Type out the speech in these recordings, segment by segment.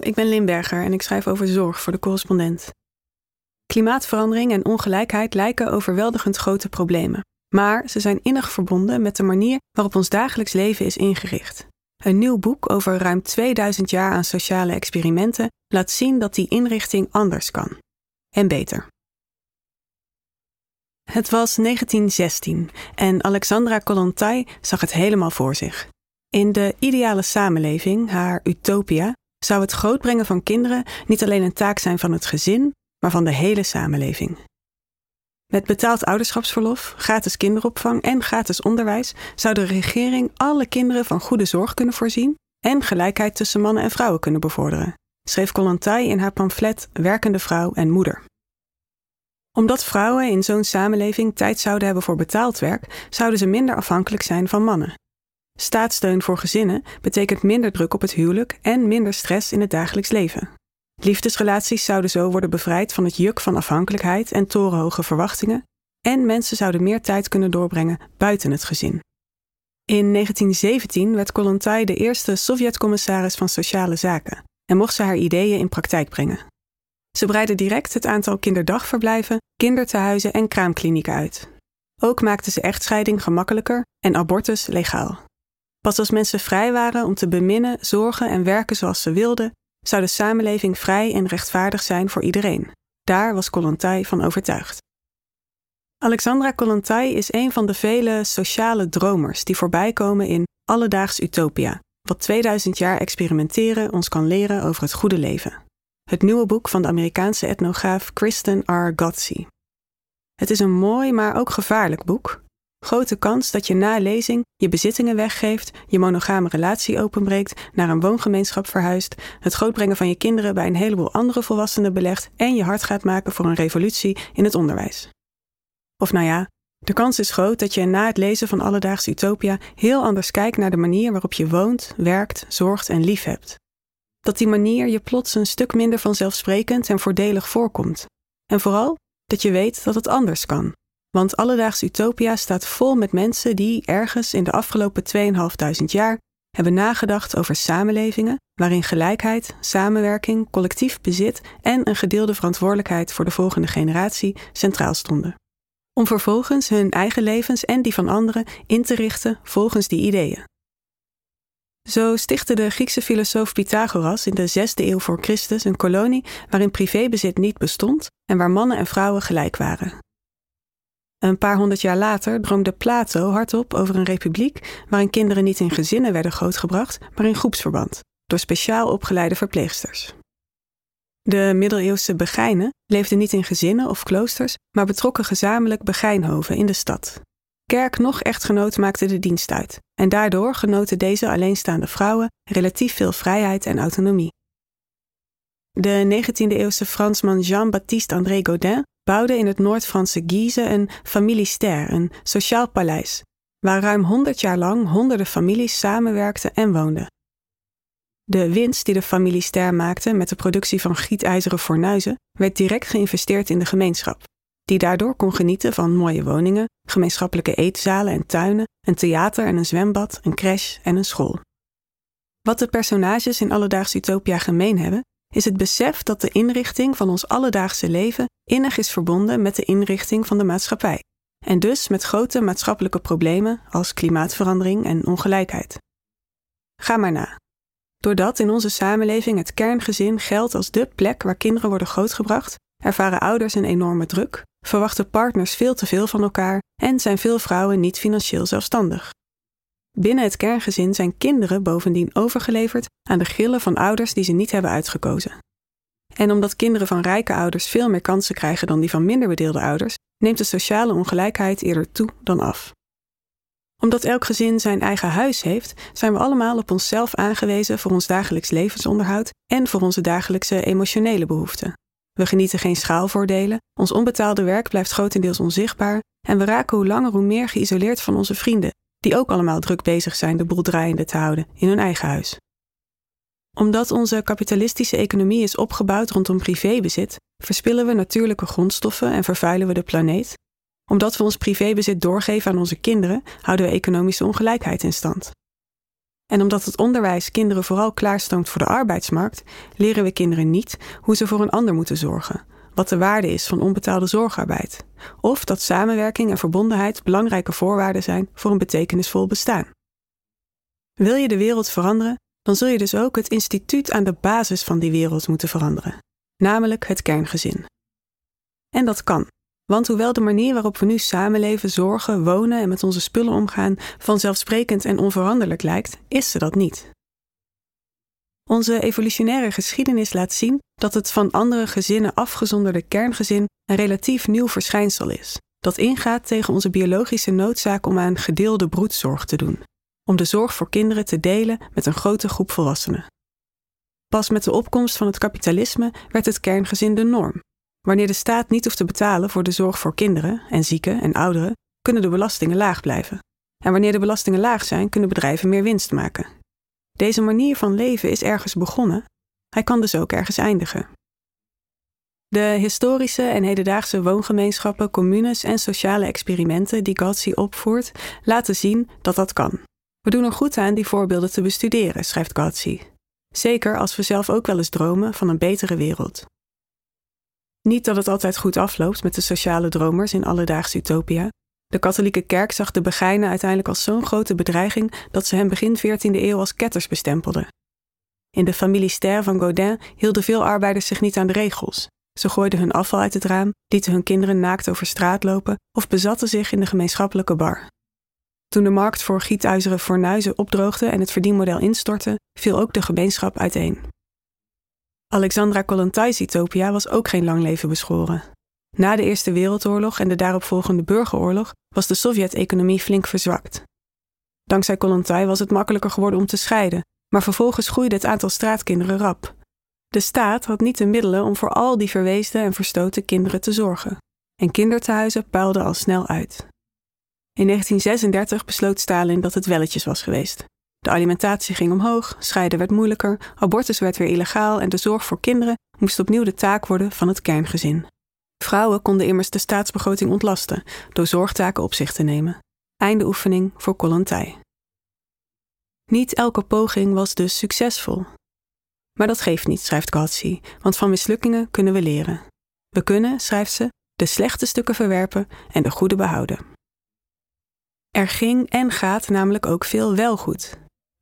Ik ben Limberger en ik schrijf over zorg voor de correspondent. Klimaatverandering en ongelijkheid lijken overweldigend grote problemen, maar ze zijn innig verbonden met de manier waarop ons dagelijks leven is ingericht. Een nieuw boek over ruim 2000 jaar aan sociale experimenten laat zien dat die inrichting anders kan. En beter. Het was 1916 en Alexandra Kollontai zag het helemaal voor zich. In de ideale samenleving, haar utopia, zou het grootbrengen van kinderen niet alleen een taak zijn van het gezin, maar van de hele samenleving. Met betaald ouderschapsverlof, gratis kinderopvang en gratis onderwijs zou de regering alle kinderen van goede zorg kunnen voorzien en gelijkheid tussen mannen en vrouwen kunnen bevorderen, schreef Kollontai in haar pamflet Werkende vrouw en moeder. Omdat vrouwen in zo'n samenleving tijd zouden hebben voor betaald werk, zouden ze minder afhankelijk zijn van mannen. Staatssteun voor gezinnen betekent minder druk op het huwelijk en minder stress in het dagelijks leven. Liefdesrelaties zouden zo worden bevrijd van het juk van afhankelijkheid en torenhoge verwachtingen, en mensen zouden meer tijd kunnen doorbrengen buiten het gezin. In 1917 werd Kollontai de eerste Sovjet-commissaris van Sociale Zaken en mocht ze haar ideeën in praktijk brengen. Ze breidde direct het aantal kinderdagverblijven, kindertehuizen en kraamklinieken uit. Ook maakte ze echtscheiding gemakkelijker en abortus legaal. Pas als mensen vrij waren om te beminnen, zorgen en werken zoals ze wilden, zou de samenleving vrij en rechtvaardig zijn voor iedereen. Daar was Kollontai van overtuigd. Alexandra Kollontai is een van de vele sociale dromers die voorbijkomen in Alledaags Utopia, wat 2000 jaar experimenteren ons kan leren over het goede leven. Het nieuwe boek van de Amerikaanse etnograaf Kristen R. Gotzi. Het is een mooi, maar ook gevaarlijk boek, Grote kans dat je na lezing je bezittingen weggeeft, je monogame relatie openbreekt, naar een woongemeenschap verhuist, het grootbrengen van je kinderen bij een heleboel andere volwassenen belegt en je hart gaat maken voor een revolutie in het onderwijs. Of nou ja, de kans is groot dat je na het lezen van Alledaags Utopia heel anders kijkt naar de manier waarop je woont, werkt, zorgt en lief hebt. Dat die manier je plots een stuk minder vanzelfsprekend en voordelig voorkomt. En vooral dat je weet dat het anders kan. Want Alledaags Utopia staat vol met mensen die ergens in de afgelopen 2500 jaar hebben nagedacht over samenlevingen waarin gelijkheid, samenwerking, collectief bezit en een gedeelde verantwoordelijkheid voor de volgende generatie centraal stonden. Om vervolgens hun eigen levens en die van anderen in te richten volgens die ideeën. Zo stichtte de Griekse filosoof Pythagoras in de 6e eeuw voor Christus een kolonie waarin privébezit niet bestond en waar mannen en vrouwen gelijk waren. Een paar honderd jaar later droomde Plato hardop over een republiek waarin kinderen niet in gezinnen werden grootgebracht, maar in groepsverband, door speciaal opgeleide verpleegsters. De middeleeuwse begijnen leefden niet in gezinnen of kloosters, maar betrokken gezamenlijk begijnhoven in de stad. Kerk nog echtgenoot maakten de dienst uit, en daardoor genoten deze alleenstaande vrouwen relatief veel vrijheid en autonomie. De 19e-eeuwse Fransman Jean-Baptiste André Godin bouwde in het Noord-Franse Guise een familiester, een sociaal paleis, waar ruim 100 jaar lang honderden families samenwerkten en woonden. De winst die de familie Ster maakte met de productie van gietijzeren fornuizen werd direct geïnvesteerd in de gemeenschap, die daardoor kon genieten van mooie woningen, gemeenschappelijke eetzalen en tuinen, een theater en een zwembad, een crash en een school. Wat de personages in Alledaags Utopia gemeen hebben, is het besef dat de inrichting van ons alledaagse leven innig is verbonden met de inrichting van de maatschappij en dus met grote maatschappelijke problemen als klimaatverandering en ongelijkheid. Ga maar na. Doordat in onze samenleving het kerngezin geldt als dé plek waar kinderen worden grootgebracht, ervaren ouders een enorme druk, verwachten partners veel te veel van elkaar en zijn veel vrouwen niet financieel zelfstandig. Binnen het kerngezin zijn kinderen bovendien overgeleverd aan de grillen van ouders die ze niet hebben uitgekozen. En omdat kinderen van rijke ouders veel meer kansen krijgen dan die van minder bedeelde ouders, neemt de sociale ongelijkheid eerder toe dan af. Omdat elk gezin zijn eigen huis heeft, zijn we allemaal op onszelf aangewezen voor ons dagelijks levensonderhoud en voor onze dagelijkse emotionele behoeften. We genieten geen schaalvoordelen, ons onbetaalde werk blijft grotendeels onzichtbaar en we raken hoe langer hoe meer geïsoleerd van onze vrienden, die ook allemaal druk bezig zijn de boel draaiende te houden in hun eigen huis. Omdat onze kapitalistische economie is opgebouwd rondom privébezit, verspillen we natuurlijke grondstoffen en vervuilen we de planeet. Omdat we ons privébezit doorgeven aan onze kinderen, houden we economische ongelijkheid in stand. En omdat het onderwijs kinderen vooral klaarstoomt voor de arbeidsmarkt, leren we kinderen niet hoe ze voor een ander moeten zorgen, wat de waarde is van onbetaalde zorgarbeid, of dat samenwerking en verbondenheid belangrijke voorwaarden zijn voor een betekenisvol bestaan. Wil je de wereld veranderen, dan zul je dus ook het instituut aan de basis van die wereld moeten veranderen, namelijk het kerngezin. En dat kan, want hoewel de manier waarop we nu samenleven, zorgen, wonen en met onze spullen omgaan vanzelfsprekend en onveranderlijk lijkt, is ze dat niet. Onze evolutionaire geschiedenis laat zien dat het van andere gezinnen afgezonderde kerngezin een relatief nieuw verschijnsel is, dat ingaat tegen onze biologische noodzaak om aan gedeelde broedzorg te doen, om de zorg voor kinderen te delen met een grote groep volwassenen. Pas met de opkomst van het kapitalisme werd het kerngezin de norm. Wanneer de staat niet hoeft te betalen voor de zorg voor kinderen en zieken en ouderen, kunnen de belastingen laag blijven. En wanneer de belastingen laag zijn, kunnen bedrijven meer winst maken. Deze manier van leven is ergens begonnen, hij kan dus ook ergens eindigen. De historische en hedendaagse woongemeenschappen, communes en sociale experimenten die Gatsby opvoert, laten zien dat dat kan. We doen er goed aan die voorbeelden te bestuderen, schrijft Gatsby. Zeker als we zelf ook wel eens dromen van een betere wereld. Niet dat het altijd goed afloopt met de sociale dromers in alledaagse utopia. De katholieke kerk zag de begijnen uiteindelijk als zo'n grote bedreiging dat ze hem begin 14e eeuw als ketters bestempelde. In de familie Ster van Godin hielden veel arbeiders zich niet aan de regels. Ze gooiden hun afval uit het raam, lieten hun kinderen naakt over straat lopen of bezatten zich in de gemeenschappelijke bar. Toen de markt voor gietijzeren fornuizen opdroogde en het verdienmodel instortte, viel ook de gemeenschap uiteen. Alexandra Kollontais utopia was ook geen lang leven beschoren. Na de Eerste Wereldoorlog en de daaropvolgende burgeroorlog was de Sovjet-economie flink verzwakt. Dankzij Kollontai was het makkelijker geworden om te scheiden, maar vervolgens groeide het aantal straatkinderen rap. De staat had niet de middelen om voor al die verweesde en verstoten kinderen te zorgen. En kinderthuizen puilden al snel uit. In 1936 besloot Stalin dat het welletjes was geweest. De alimentatie ging omhoog, scheiden werd moeilijker, abortus werd weer illegaal en de zorg voor kinderen moest opnieuw de taak worden van het kerngezin. Vrouwen konden immers de staatsbegroting ontlasten door zorgtaken op zich te nemen. Einde oefening voor Kollontai. Niet elke poging was dus succesvol. Maar dat geeft niet, schrijft Gatsby, want van mislukkingen kunnen we leren. We kunnen, schrijft ze, de slechte stukken verwerpen en de goede behouden. Er ging en gaat namelijk ook veel wel goed.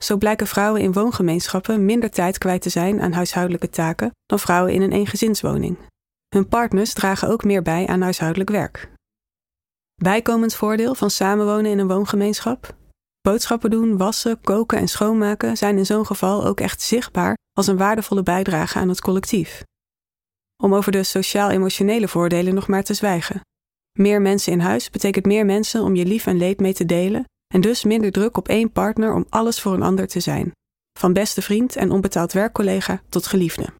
Zo blijken vrouwen in woongemeenschappen minder tijd kwijt te zijn aan huishoudelijke taken dan vrouwen in een eengezinswoning. Hun partners dragen ook meer bij aan huishoudelijk werk. Bijkomend voordeel van samenwonen in een woongemeenschap? Boodschappen doen, wassen, koken en schoonmaken zijn in zo'n geval ook echt zichtbaar als een waardevolle bijdrage aan het collectief. Om over de sociaal-emotionele voordelen nog maar te zwijgen. Meer mensen in huis betekent meer mensen om je lief en leed mee te delen en dus minder druk op één partner om alles voor een ander te zijn. Van beste vriend en onbetaald werkcollega tot geliefde.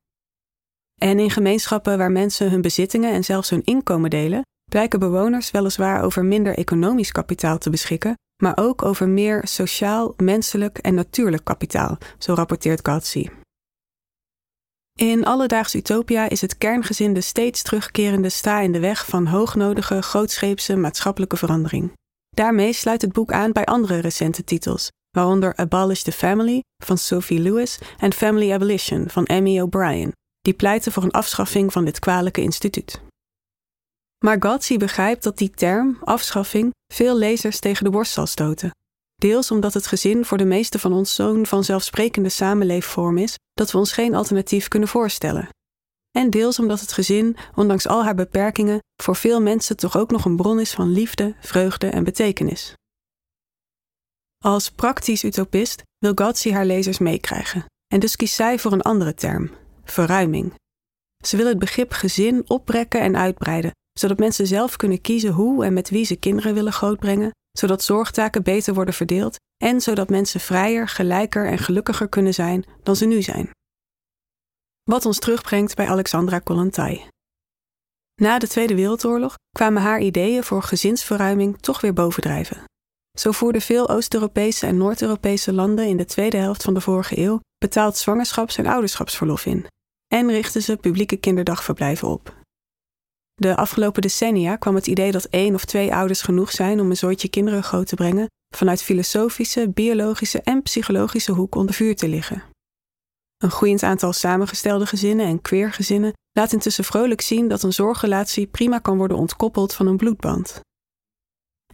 En in gemeenschappen waar mensen hun bezittingen en zelfs hun inkomen delen, blijken bewoners weliswaar over minder economisch kapitaal te beschikken, maar ook over meer sociaal, menselijk en natuurlijk kapitaal, zo rapporteert Gatsby. In alledaags utopia is het kerngezin de steeds terugkerende sta in de weg van hoognodige, grootscheepse maatschappelijke verandering. Daarmee sluit het boek aan bij andere recente titels, waaronder Abolish the Family van Sophie Lewis en Family Abolition van Amy O'Brien, die pleiten voor een afschaffing van dit kwalijke instituut. Maar begrijpt dat die term, afschaffing, veel lezers tegen de borst zal stoten. Deels omdat het gezin voor de meeste van ons zo'n vanzelfsprekende samenleefvorm is dat we ons geen alternatief kunnen voorstellen. En deels omdat het gezin, ondanks al haar beperkingen, voor veel mensen toch ook nog een bron is van liefde, vreugde en betekenis. Als praktisch utopist wil Gatsby haar lezers meekrijgen, en dus kiest zij voor een andere term, verruiming. Ze wil het begrip gezin oprekken en uitbreiden, zodat mensen zelf kunnen kiezen hoe en met wie ze kinderen willen grootbrengen, zodat zorgtaken beter worden verdeeld en zodat mensen vrijer, gelijker en gelukkiger kunnen zijn dan ze nu zijn. Wat ons terugbrengt bij Alexandra Kollontai. Na de Tweede Wereldoorlog kwamen haar ideeën voor gezinsverruiming toch weer bovendrijven. Zo voerden veel Oost-Europese en Noord-Europese landen in de tweede helft van de vorige eeuw betaald zwangerschaps- en ouderschapsverlof in en richtten ze publieke kinderdagverblijven op. De afgelopen decennia kwam het idee dat één of twee ouders genoeg zijn om een zooitje kinderen groot te brengen vanuit filosofische, biologische en psychologische hoek onder vuur te liggen. Een groeiend aantal samengestelde gezinnen en queergezinnen laat intussen vrolijk zien dat een zorgrelatie prima kan worden ontkoppeld van een bloedband.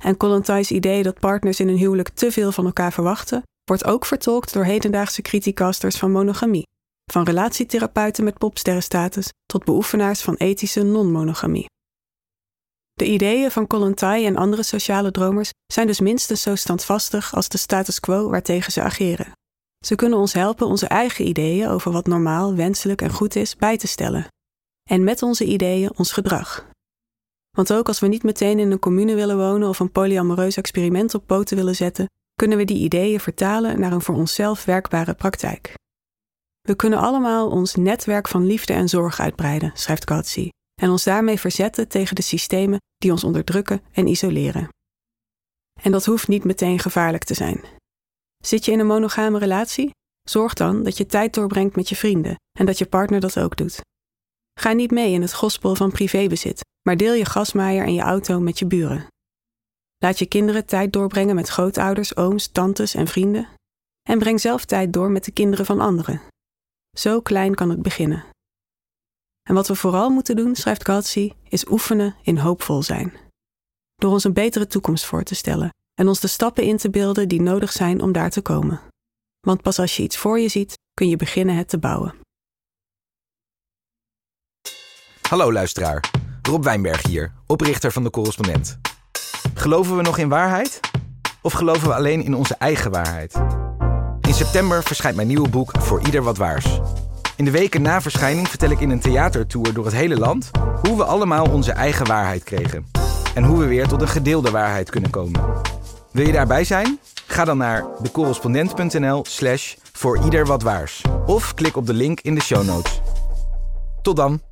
En Kollontais idee dat partners in een huwelijk te veel van elkaar verwachten, wordt ook vertolkt door hedendaagse criticasters van monogamie, van relatietherapeuten met popsterrenstatus tot beoefenaars van ethische non-monogamie. De ideeën van Kollontai en andere sociale dromers zijn dus minstens zo standvastig als de status quo waartegen ze ageren. Ze kunnen ons helpen onze eigen ideeën over wat normaal, wenselijk en goed is bij te stellen. En met onze ideeën ons gedrag. Want ook als we niet meteen in een commune willen wonen of een polyamoreus experiment op poten willen zetten, kunnen we die ideeën vertalen naar een voor onszelf werkbare praktijk. We kunnen allemaal ons netwerk van liefde en zorg uitbreiden, schrijft Coetzee, en ons daarmee verzetten tegen de systemen die ons onderdrukken en isoleren. En dat hoeft niet meteen gevaarlijk te zijn. Zit je in een monogame relatie? Zorg dan dat je tijd doorbrengt met je vrienden en dat je partner dat ook doet. Ga niet mee in het gospel van privébezit, maar deel je gasmaaier en je auto met je buren. Laat je kinderen tijd doorbrengen met grootouders, ooms, tantes en vrienden. En breng zelf tijd door met de kinderen van anderen. Zo klein kan het beginnen. En wat we vooral moeten doen, schrijft Coetzee, is oefenen in hoopvol zijn. Door ons een betere toekomst voor te stellen en ons de stappen in te beelden die nodig zijn om daar te komen. Want pas als je iets voor je ziet, kun je beginnen het te bouwen. Hallo luisteraar, Rob Wijnberg hier, oprichter van de correspondent. Geloven we nog in waarheid? Of geloven we alleen in onze eigen waarheid? In september verschijnt mijn nieuwe boek Voor Ieder Wat Waars. In de weken na verschijning vertel ik in een theatertour door het hele land hoe we allemaal onze eigen waarheid kregen. En hoe we weer tot een gedeelde waarheid kunnen komen. Wil je daarbij zijn? Ga dan naar decorrespondent.nl slash voor ieder wat waars. Of klik op de link in de show notes. Tot dan!